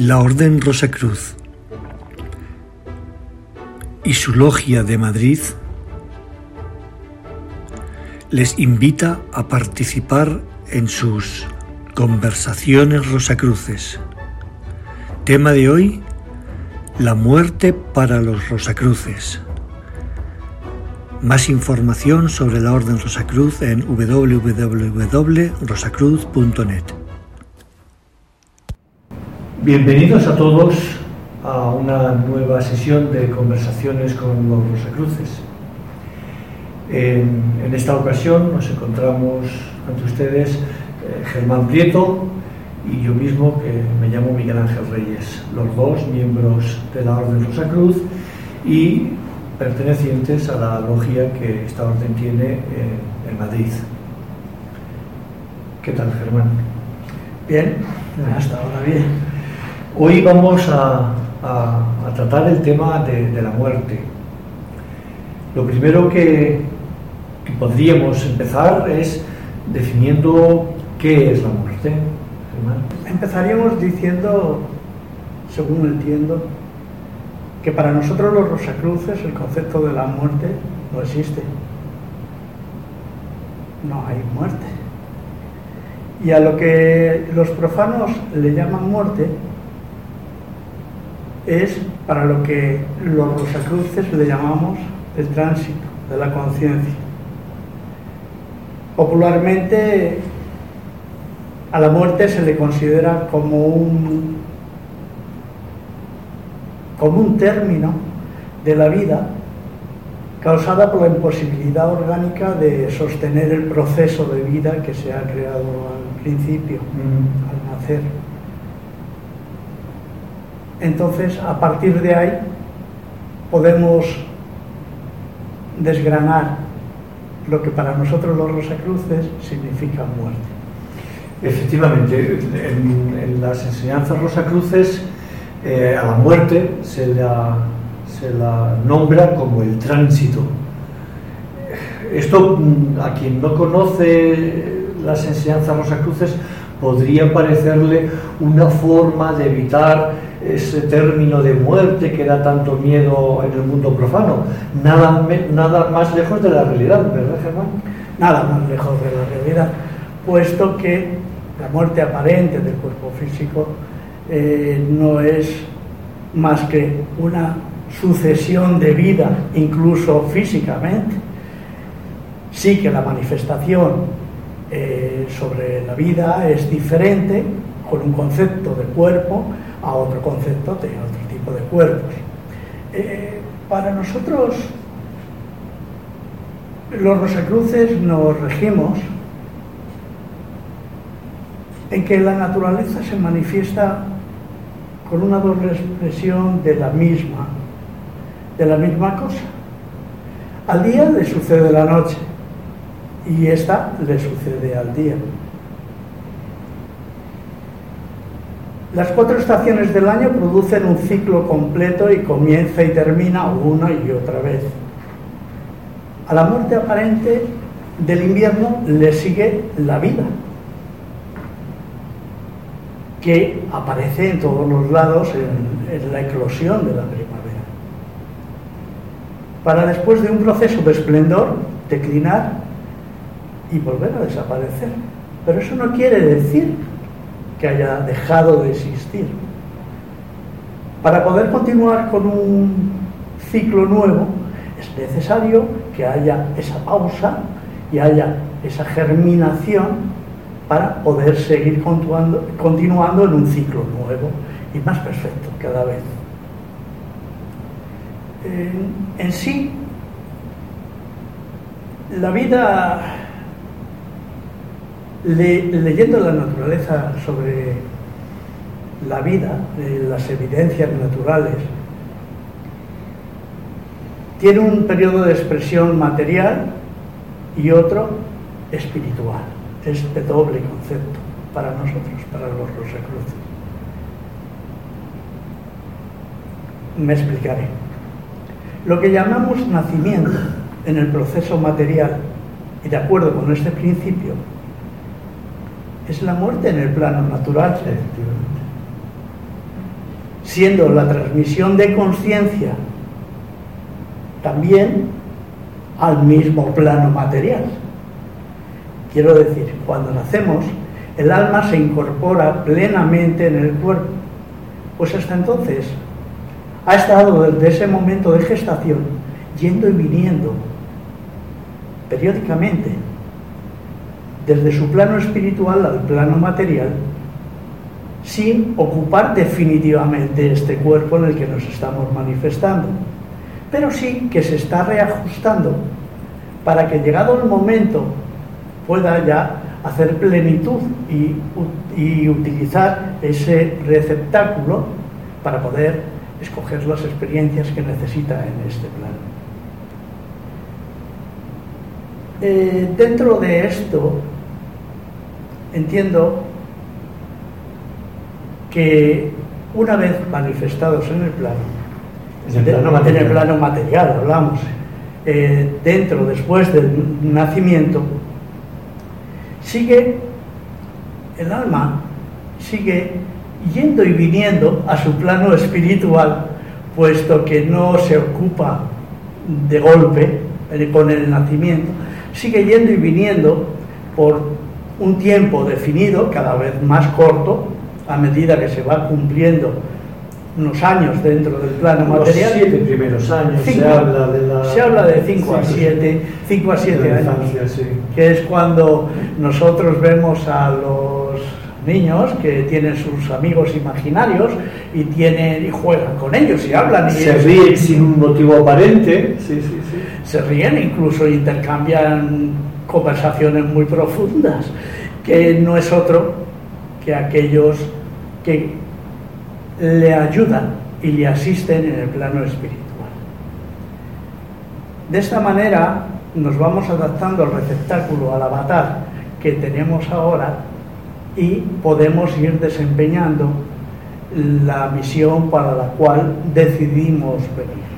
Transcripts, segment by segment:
La Orden Rosacruz y su logia de Madrid les invita a participar en sus conversaciones rosacruces. Tema de hoy, la muerte para los rosacruces. Más información sobre la Orden Rosacruz en www.rosacruz.net. Bienvenidos a todos a una nueva sesión de conversaciones con los Rosacruces. En, en esta ocasión nos encontramos ante ustedes eh, Germán Prieto y yo mismo, que me llamo Miguel Ángel Reyes, los dos miembros de la Orden Rosacruz y pertenecientes a la logia que esta orden tiene en, en Madrid. ¿Qué tal, Germán? Bien, hasta ahora bien. Hoy vamos a, tratar el tema de, la muerte. Lo primero que, podríamos empezar es definiendo qué es la muerte. Empezaríamos diciendo, según entiendo, que para nosotros los Rosacruces el concepto de la muerte no existe. No hay muerte. Y a lo que los profanos le llaman muerte es para lo que los Rosacruces le llamamos el tránsito de la conciencia. Popularmente a la muerte se le considera como un como un término de la vida causada por la imposibilidad orgánica de sostener el proceso de vida que se ha creado al principio, mm. al nacer. Entonces, a partir de ahí, podemos desgranar lo que para nosotros los Rosacruces significa muerte. Efectivamente, en, las enseñanzas Rosacruces, eh, a la muerte se la, se la, nombra como el tránsito. Esto, mm, a quien no conoce las enseñanzas rosacruces, podría parecerle una forma de evitar ese término de muerte que da tanto miedo en el mundo profano. Nada, nada más lejos de la realidad, ¿verdad, Germán? Nada más lejos de la realidad, puesto que la muerte aparente del cuerpo físico eh, no es más que una sucesión de vida, incluso físicamente. Sí que la manifestación eh, sobre la vida es diferente con un concepto de cuerpo a otro concepto de otro tipo de cuerpos. Eh, para nosotros, los Rosacruces nos regimos en que la naturaleza se manifiesta con una doble expresión de la misma, de la misma cosa. Al día le sucede la noche y esta le sucede al día. Las cuatro estaciones del año producen un ciclo completo y comienza y termina una y otra vez. A la muerte aparente del invierno le sigue la vida, que aparece en todos los lados en, la eclosión de la primavera. Para después de un proceso de esplendor, declinar y volver a desaparecer. Pero eso no quiere decir que haya dejado de existir. Para poder continuar con un ciclo nuevo, es necesario que haya esa pausa y haya esa germinación para poder seguir continuando, en un ciclo nuevo y más perfecto cada vez. En sí, la vida, le, leyendo la naturaleza sobre la vida, eh, las evidencias naturales, tiene un periodo de expresión material y otro espiritual este doble concepto para nosotros, para los Rosacruces. Me explicaré. Lo que llamamos nacimiento en el proceso material, y de acuerdo con este principio, es la muerte en el plano natural, siendo la transmisión de conciencia también al mismo plano material. Quiero decir, cuando nacemos, el alma se incorpora plenamente en el cuerpo, pues hasta entonces ha estado desde ese momento de gestación yendo y viniendo periódicamente desde su plano espiritual al plano material sin ocupar definitivamente este cuerpo en el que nos estamos manifestando, pero sí que se está reajustando para que llegado el momento pueda ya hacer plenitud y, utilizar ese receptáculo para poder escoger las experiencias que necesita en este plano. Eh, dentro de esto, entiendo que una vez manifestados en el plano, en el plano material, hablamos, eh, dentro, después del nacimiento, sigue el alma, sigue yendo y viniendo a su plano espiritual, puesto que no se ocupa de golpe eh, con el nacimiento, sigue yendo y viniendo por un tiempo definido, cada vez más corto, a medida que se va cumpliendo unos años dentro del plano material. Los siete primeros años se habla de la... Se habla de 5 a 7 cinco a siete años, que es cuando nosotros vemos a los niños que tienen sus amigos imaginarios y tienen y juegan con ellos y hablan y se ríen sin un motivo aparente sí, sí, sí. se ríen incluso intercambian conversaciones muy profundas que no es otro que aquellos que le ayudan y le asisten en el plano espiritual. De esta manera nos vamos adaptando al receptáculo, al avatar que tenemos ahora y podemos ir desempeñando la misión para la cual decidimos venir.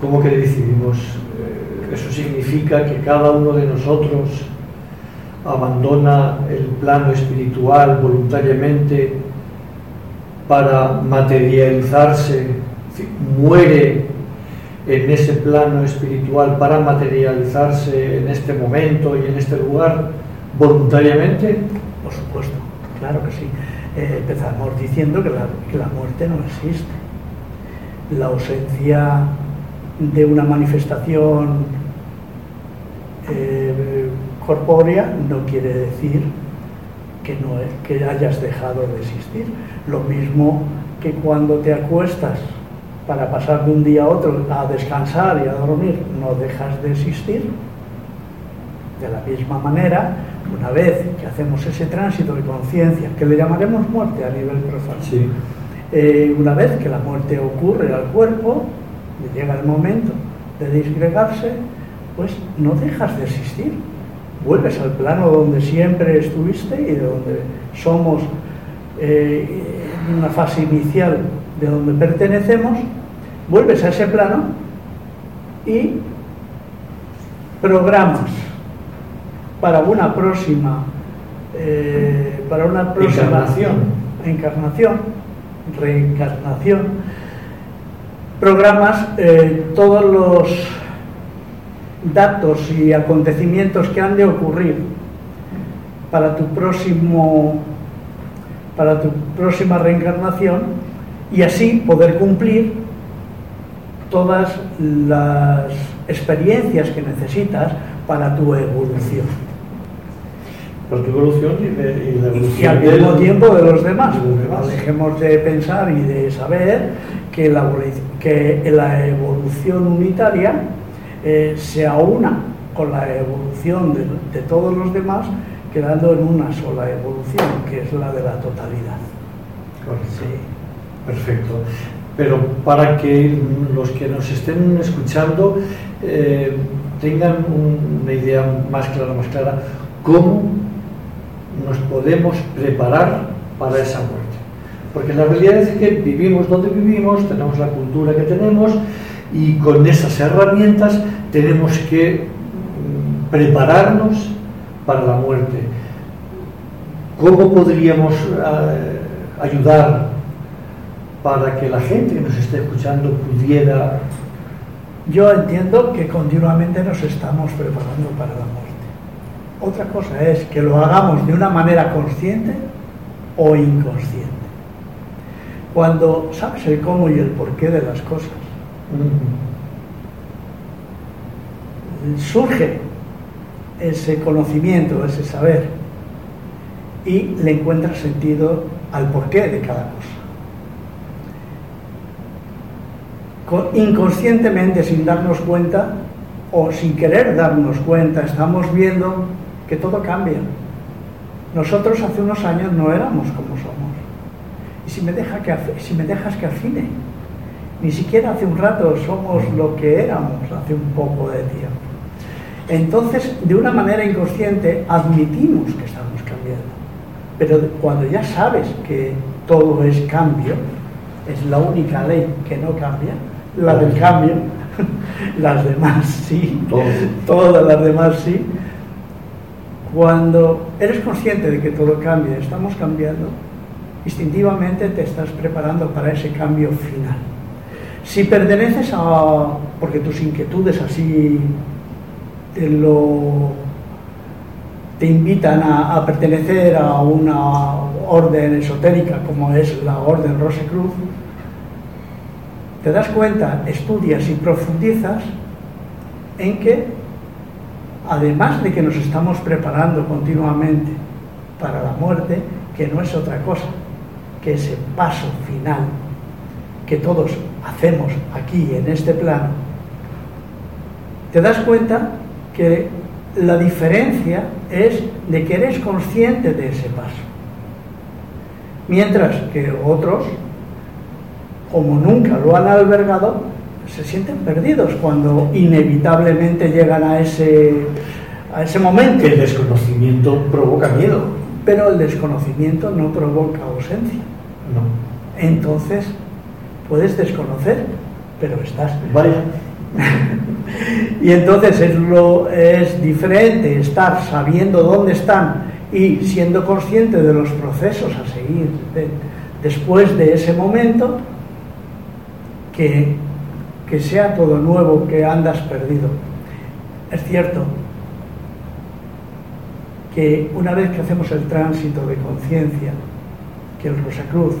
¿Cómo que decidimos? Eh, eso significa que cada uno de nosotros abandona el plano espiritual voluntariamente para materializarse, muere en ese plano espiritual para materializarse en este momento y en este lugar voluntariamente? Por supuesto, claro que sí. Eh, empezamos diciendo que la, que la muerte no existe. La ausencia de una manifestación eh, corpórea no quiere decir que, no, que hayas dejado de existir. Lo mismo que cuando te acuestas para pasar de un día a otro a descansar y a dormir, no dejas de existir. De la misma manera, una vez que hacemos ese tránsito de conciencia, que le llamaremos muerte a nivel profano, eh, una vez que la muerte ocurre al cuerpo, llega el momento de disgregarse, pues no dejas de existir vuelves al plano donde siempre estuviste y de donde somos eh, en una fase inicial de donde pertenecemos, vuelves a ese plano y programas para una próxima eh, para una próxima encarnación. encarnación reencarnación programas eh, todos los datos y acontecimientos que han de ocurrir para tu próximo para tu próxima reencarnación y así poder cumplir todas las experiencias que necesitas para tu evolución. Para tu evolución y, la evolución al mismo tiempo de los demás. dejemos de pensar y de saber que la, que la evolución unitaria eh, se aúna con la evolución de, todos los demás, quedando en una sola evolución, que es la de la totalidad. Perfecto. Pero para que los que nos estén escuchando eh, tengan una idea más clara, más clara, ¿cómo nos podemos preparar para esa muerte? Porque la realidad es que vivimos donde vivimos, tenemos la cultura que tenemos y con esas herramientas tenemos que mm, prepararnos para la muerte. ¿Cómo podríamos eh, ayudar para que la gente que nos esté escuchando pudiera... Yo entiendo que continuamente nos estamos preparando para la muerte. Otra cosa es que lo hagamos de una manera consciente o inconsciente. Cuando sabes el cómo y el porqué de las cosas, surge ese conocimiento, ese saber, y le encuentras sentido al porqué de cada cosa. Inconscientemente, sin darnos cuenta, o sin querer darnos cuenta, estamos viendo que todo cambia. Nosotros hace unos años no éramos como somos. Y si me, deja que, si me dejas que afine, ni siquiera hace un rato somos lo que éramos hace un poco de tiempo. Entonces, de una manera inconsciente, admitimos que estamos cambiando. Pero cuando ya sabes que todo es cambio, es la única ley que no cambia, la del cambio, las demás sí, todas las demás sí. Cuando eres consciente de que todo cambia, estamos cambiando, instintivamente te estás preparando para ese cambio final. Si perteneces a, porque tus inquietudes así te invitan a, pertenecer a una orden esotérica como es la Orden Rosecruz, te das cuenta, estudias y profundizas en que, además de que nos estamos preparando continuamente para la muerte, que no es otra cosa que ese paso final que todos hacemos aquí en este plano, te das cuenta que la diferencia es de que eres consciente de ese paso. Mientras que otros, como nunca lo han albergado, se sienten perdidos cuando inevitablemente llegan a ese, a ese momento. El desconocimiento provoca miedo. Pero el desconocimiento no provoca ausencia. Entonces, puedes desconocer, pero estás. Vaya. y entonces es, lo, es diferente estar sabiendo dónde están y siendo consciente de los procesos a seguir después de ese momento que, que sea todo nuevo, que andas perdido. Es cierto que una vez que hacemos el tránsito de conciencia, que el Rosacruz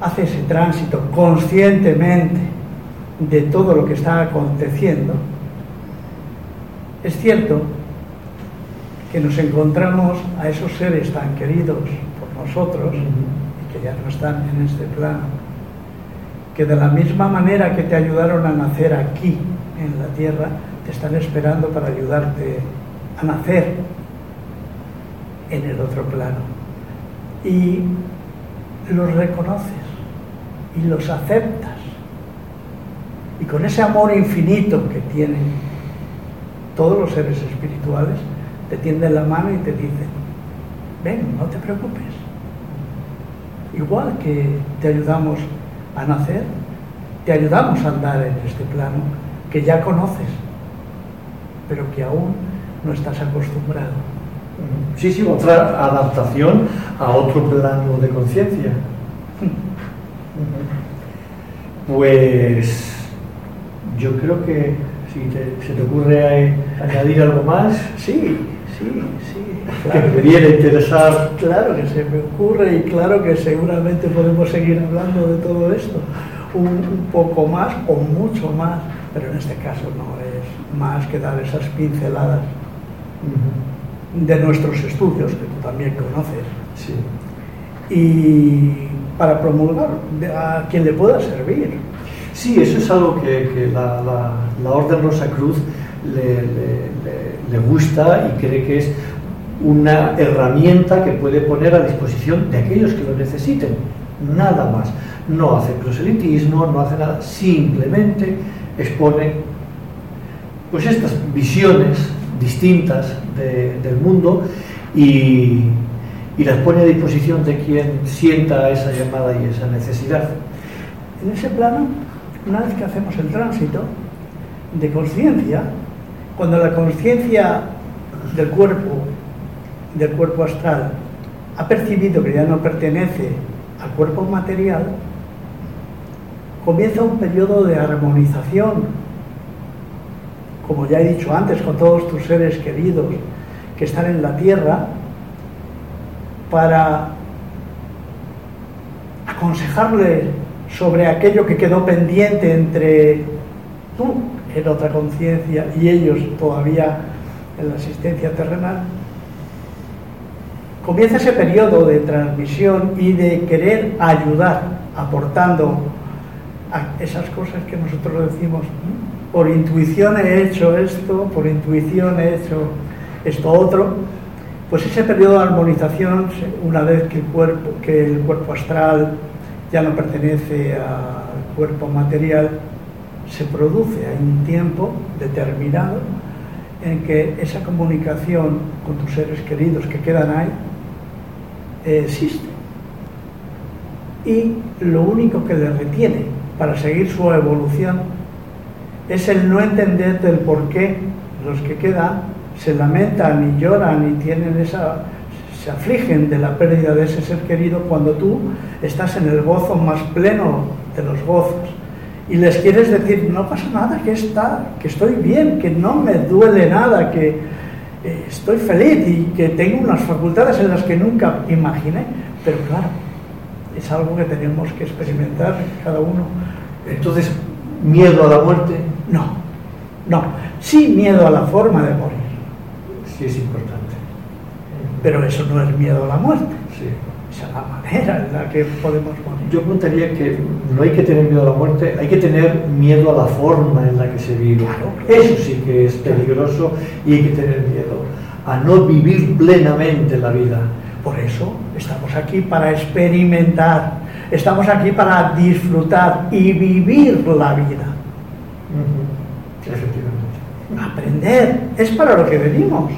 hace ese tránsito conscientemente, de todo lo que está aconteciendo, es cierto que nos encontramos a esos seres tan queridos por nosotros y que ya no están en este plano, que de la misma manera que te ayudaron a nacer aquí en la tierra, te están esperando para ayudarte a nacer en el otro plano. Y los reconoces y los aceptas y con ese amor infinito que tienen todos los seres espirituales, te tienden la mano y te dicen, ven, no te preocupes. Igual que te ayudamos a nacer, te ayudamos a andar en este plano que ya conoces, pero que aún no estás acostumbrado. Sí, sí, otra adaptación a otro plano de conciencia. Pues yo creo que si se te ocurre añadir algo más. Sí, sí, sí. que me interesar. Claro que se me ocurre y claro que seguramente podemos seguir hablando de todo esto un, poco más o mucho más, pero en este caso no es más que dar esas pinceladas de nuestros estudios que tú también conoces. Sí. Y para promulgar a quien le pueda servir Sí, eso es algo que, la, Orden Rosa Cruz le, gusta y cree que es una herramienta que puede poner a disposición de aquellos que lo necesiten. Nada más. No hace proselitismo, no hace nada, simplemente expone pues estas visiones distintas del mundo y, y las pone a disposición de quien sienta esa llamada y esa necesidad. En ese plano una vez que hacemos el tránsito de conciencia, cuando la conciencia del cuerpo, del cuerpo astral, ha percibido que ya no pertenece al cuerpo material, comienza un periodo de armonización, como ya he dicho antes, con todos tus seres queridos que están en la tierra, para aconsejarle sobre aquello que quedó pendiente entre tú en otra conciencia y ellos todavía en la asistencia terrenal, comienza ese periodo de transmisión y de querer ayudar, aportando a esas cosas que nosotros decimos, por intuición he hecho esto, por intuición he hecho esto otro, pues ese periodo de armonización, una vez que el cuerpo, que el cuerpo astral ya no pertenece al cuerpo material, se produce, hay un tiempo determinado en que esa comunicación con tus seres queridos que quedan ahí existe. Y lo único que le retiene para seguir su evolución es el no entender del por qué los que quedan se lamentan y lloran y tienen esa se afligen de la pérdida de ese ser querido cuando tú estás en el gozo más pleno de los gozos. Y les quieres decir no pasa nada que está que estoy bien que no me duele nada que eh, estoy feliz y que tengo unas facultades en las que nunca imaginé pero claro es algo que tenemos que experimentar cada uno. Entonces miedo a la muerte no no. Sí miedo a la forma de morir sí es importante pero eso no es miedo a la muerte. Sí. Esa es la manera en la que podemos morir. Yo preguntaría que no hay que tener miedo a la muerte, hay que tener miedo a la forma en la que se vive. Claro. Eso sí que es peligroso y hay que tener miedo a no vivir plenamente la vida. Por eso estamos aquí para experimentar, estamos aquí para disfrutar y vivir la vida. Efectivamente. Aprender, es para lo que venimos.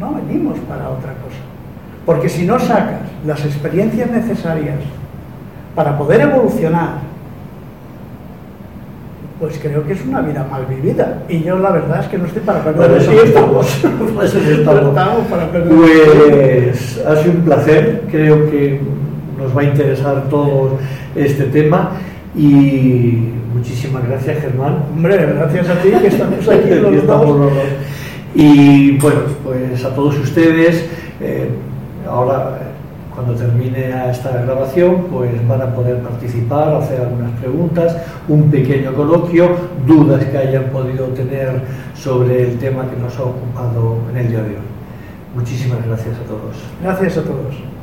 No venimos para otra cosa. Porque si no sacas las experiencias necesarias para poder evolucionar, pues creo que es una vida mal vivida. Y yo la verdad es que no estoy para perder Bueno, eso tiempo. estamos. Eso No estamos. estamos para perder. Pues ha sido un placer, creo que nos va a interesar todo este tema y muchísimas gracias Germán. Hombre, gracias a ti que estamos aquí los dos. Y bueno, pues a todos ustedes, eh, ahora cuando termine esta grabación, pues van a poder participar, hacer algunas preguntas, un pequeño coloquio, dudas que hayan podido tener sobre el tema que nos ha ocupado en el día de hoy. Muchísimas gracias a todos. Gracias a todos.